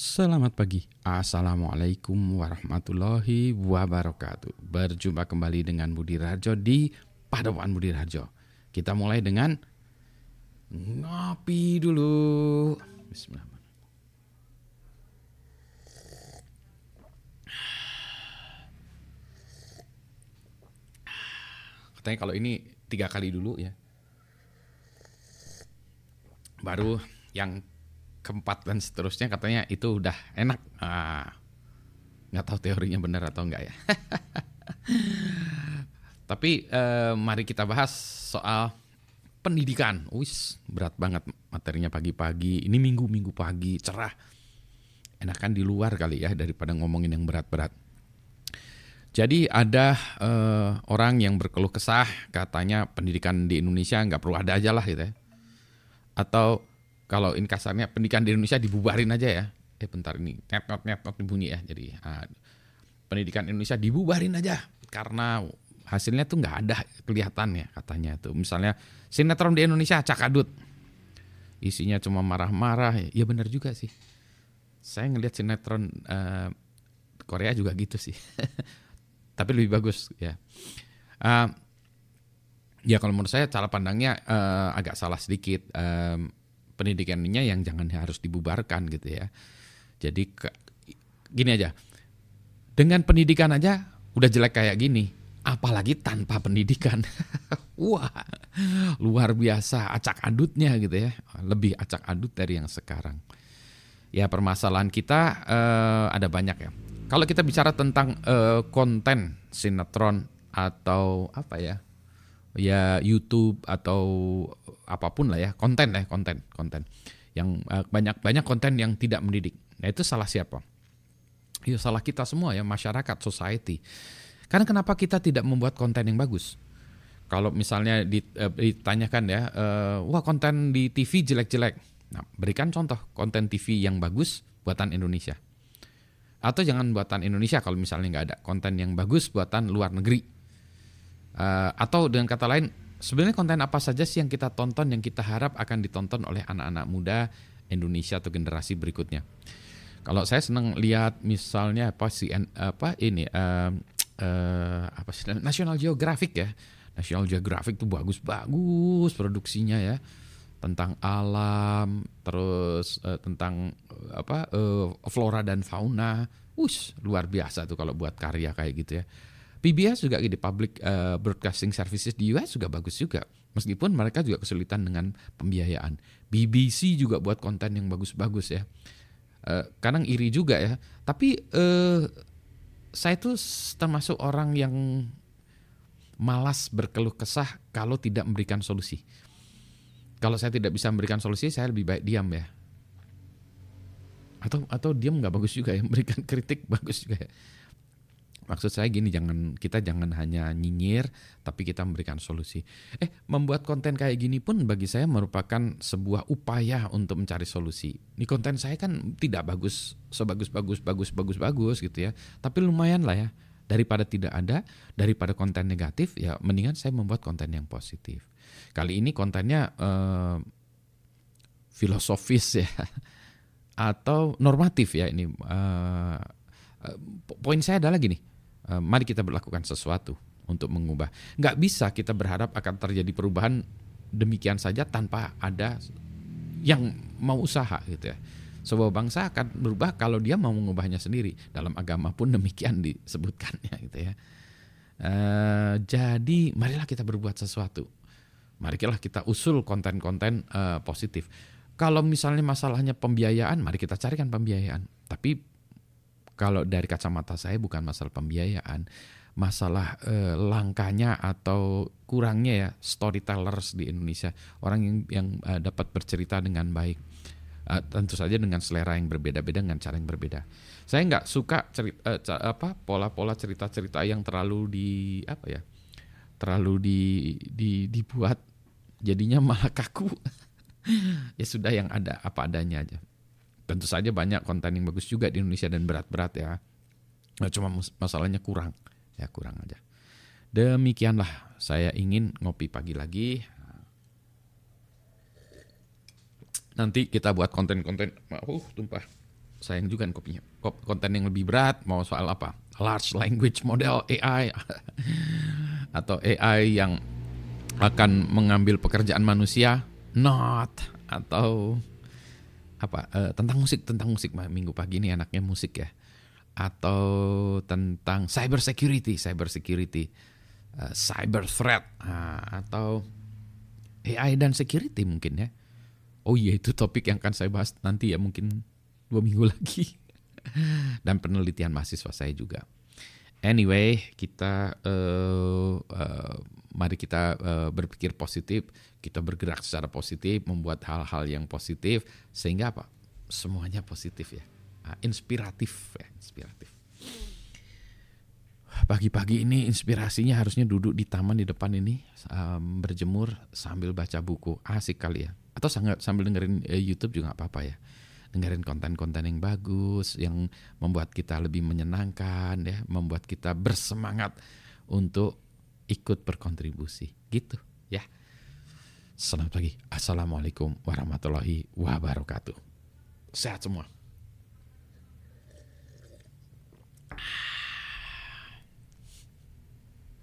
Selamat pagi, Assalamualaikum warahmatullahi wabarakatuh. Berjumpa kembali dengan Budi Rajo di Padepokan Budi Rajo. Kita mulai dengan Ngopi dulu. Bismillahirrahmanirrahim. Katanya kalau ini tiga kali dulu ya. Baru yang keempat dan seterusnya katanya itu udah enak. Ah, nggak tahu teorinya benar atau enggak ya. Tapi eh, mari kita bahas soal pendidikan. Wis berat banget materinya pagi-pagi. Ini minggu-minggu pagi cerah. Enakan di luar kali ya daripada ngomongin yang berat-berat. Jadi ada eh, orang yang berkeluh kesah katanya pendidikan di Indonesia nggak perlu ada aja lah gitu ya. Atau kalau in kasarnya pendidikan di Indonesia dibubarin aja ya. Eh bentar ini net not net not bunyi ya. Jadi uh, pendidikan Indonesia dibubarin aja karena hasilnya tuh nggak ada kelihatan ya katanya tuh. Misalnya sinetron di Indonesia cakadut. Isinya cuma marah-marah. Ya benar juga sih. Saya ngelihat sinetron uh, Korea juga gitu sih. Tapi lebih bagus ya. Uh, ya kalau menurut saya cara pandangnya uh, agak salah sedikit. Um, pendidikannya yang jangan harus dibubarkan gitu ya. Jadi ke, gini aja, dengan pendidikan aja udah jelek kayak gini, apalagi tanpa pendidikan. Wah, luar biasa acak adutnya gitu ya, lebih acak adut dari yang sekarang. Ya permasalahan kita uh, ada banyak ya. Kalau kita bicara tentang uh, konten sinetron atau apa ya, ya YouTube atau apa pun lah ya konten lah konten konten. Yang uh, banyak banyak konten yang tidak mendidik. Nah itu salah siapa? Itu salah kita semua ya masyarakat society. Karena kenapa kita tidak membuat konten yang bagus? Kalau misalnya uh, ditanyakan ya uh, wah konten di TV jelek-jelek. Nah berikan contoh konten TV yang bagus buatan Indonesia. Atau jangan buatan Indonesia kalau misalnya nggak ada konten yang bagus buatan luar negeri Uh, atau dengan kata lain, sebenarnya konten apa saja sih yang kita tonton yang kita harap akan ditonton oleh anak-anak muda Indonesia atau generasi berikutnya. Kalau saya senang lihat misalnya apa sih apa ini uh, uh, apa sih National Geographic ya. National Geographic itu bagus-bagus produksinya ya tentang alam, terus uh, tentang uh, apa uh, flora dan fauna. Us, luar biasa tuh kalau buat karya kayak gitu ya. PBS juga di Public uh, Broadcasting Services di US juga bagus juga. Meskipun mereka juga kesulitan dengan pembiayaan. BBC juga buat konten yang bagus-bagus ya. Uh, kadang iri juga ya. Tapi uh, saya tuh termasuk orang yang malas berkeluh kesah kalau tidak memberikan solusi. Kalau saya tidak bisa memberikan solusi, saya lebih baik diam ya. Atau atau diam nggak bagus juga ya, memberikan kritik bagus juga ya. Maksud saya gini, jangan kita jangan hanya nyinyir, tapi kita memberikan solusi. Eh, membuat konten kayak gini pun bagi saya merupakan sebuah upaya untuk mencari solusi. Ini konten saya kan tidak bagus, sebagus bagus bagus bagus bagus gitu ya, tapi lumayan lah ya. Daripada tidak ada, daripada konten negatif, ya mendingan saya membuat konten yang positif. Kali ini kontennya eh, filosofis ya, atau normatif ya ini. Eh, eh poin saya adalah gini mari kita berlakukan sesuatu untuk mengubah. Nggak bisa kita berharap akan terjadi perubahan demikian saja tanpa ada yang mau usaha gitu ya. Sebuah bangsa akan berubah kalau dia mau mengubahnya sendiri. Dalam agama pun demikian disebutkannya gitu ya. E, jadi marilah kita berbuat sesuatu. Marilah kita usul konten-konten e, positif. Kalau misalnya masalahnya pembiayaan, mari kita carikan pembiayaan. Tapi kalau dari kacamata saya bukan masalah pembiayaan, masalah eh, langkanya atau kurangnya ya storytellers di Indonesia, orang yang yang eh, dapat bercerita dengan baik. Uh, tentu saja dengan selera yang berbeda-beda dengan cara yang berbeda. Saya nggak suka cerita uh, apa pola-pola cerita-cerita yang terlalu di apa ya, terlalu di, di dibuat jadinya malah kaku. ya sudah yang ada apa adanya aja tentu saja banyak konten yang bagus juga di Indonesia dan berat-berat ya. Nah, cuma masalahnya kurang, ya kurang aja. Demikianlah saya ingin ngopi pagi lagi. Nanti kita buat konten-konten, uh tumpah. sayang juga nih kopinya. Konten yang lebih berat mau soal apa? Large language model AI atau AI yang akan mengambil pekerjaan manusia? Not atau apa uh, tentang musik tentang musik. Minggu pagi ini anaknya musik ya. Atau tentang cyber security cyber security uh, cyber threat. Uh, atau AI dan security mungkin ya. Oh iya itu topik yang akan saya bahas nanti ya mungkin dua minggu lagi. Dan penelitian mahasiswa saya juga anyway kita uh, uh, mari kita uh, berpikir positif. Kita bergerak secara positif membuat hal-hal yang positif sehingga apa? Semuanya positif ya. Uh, inspiratif ya inspiratif. Pagi-pagi ini inspirasinya harusnya duduk di taman di depan ini um, berjemur sambil baca buku. Asik kali ya. Atau sambil dengerin YouTube juga apa-apa ya dengerin konten-konten yang bagus yang membuat kita lebih menyenangkan ya membuat kita bersemangat untuk ikut berkontribusi. Gitu ya. Selamat pagi. Assalamualaikum warahmatullahi wabarakatuh. Sehat semua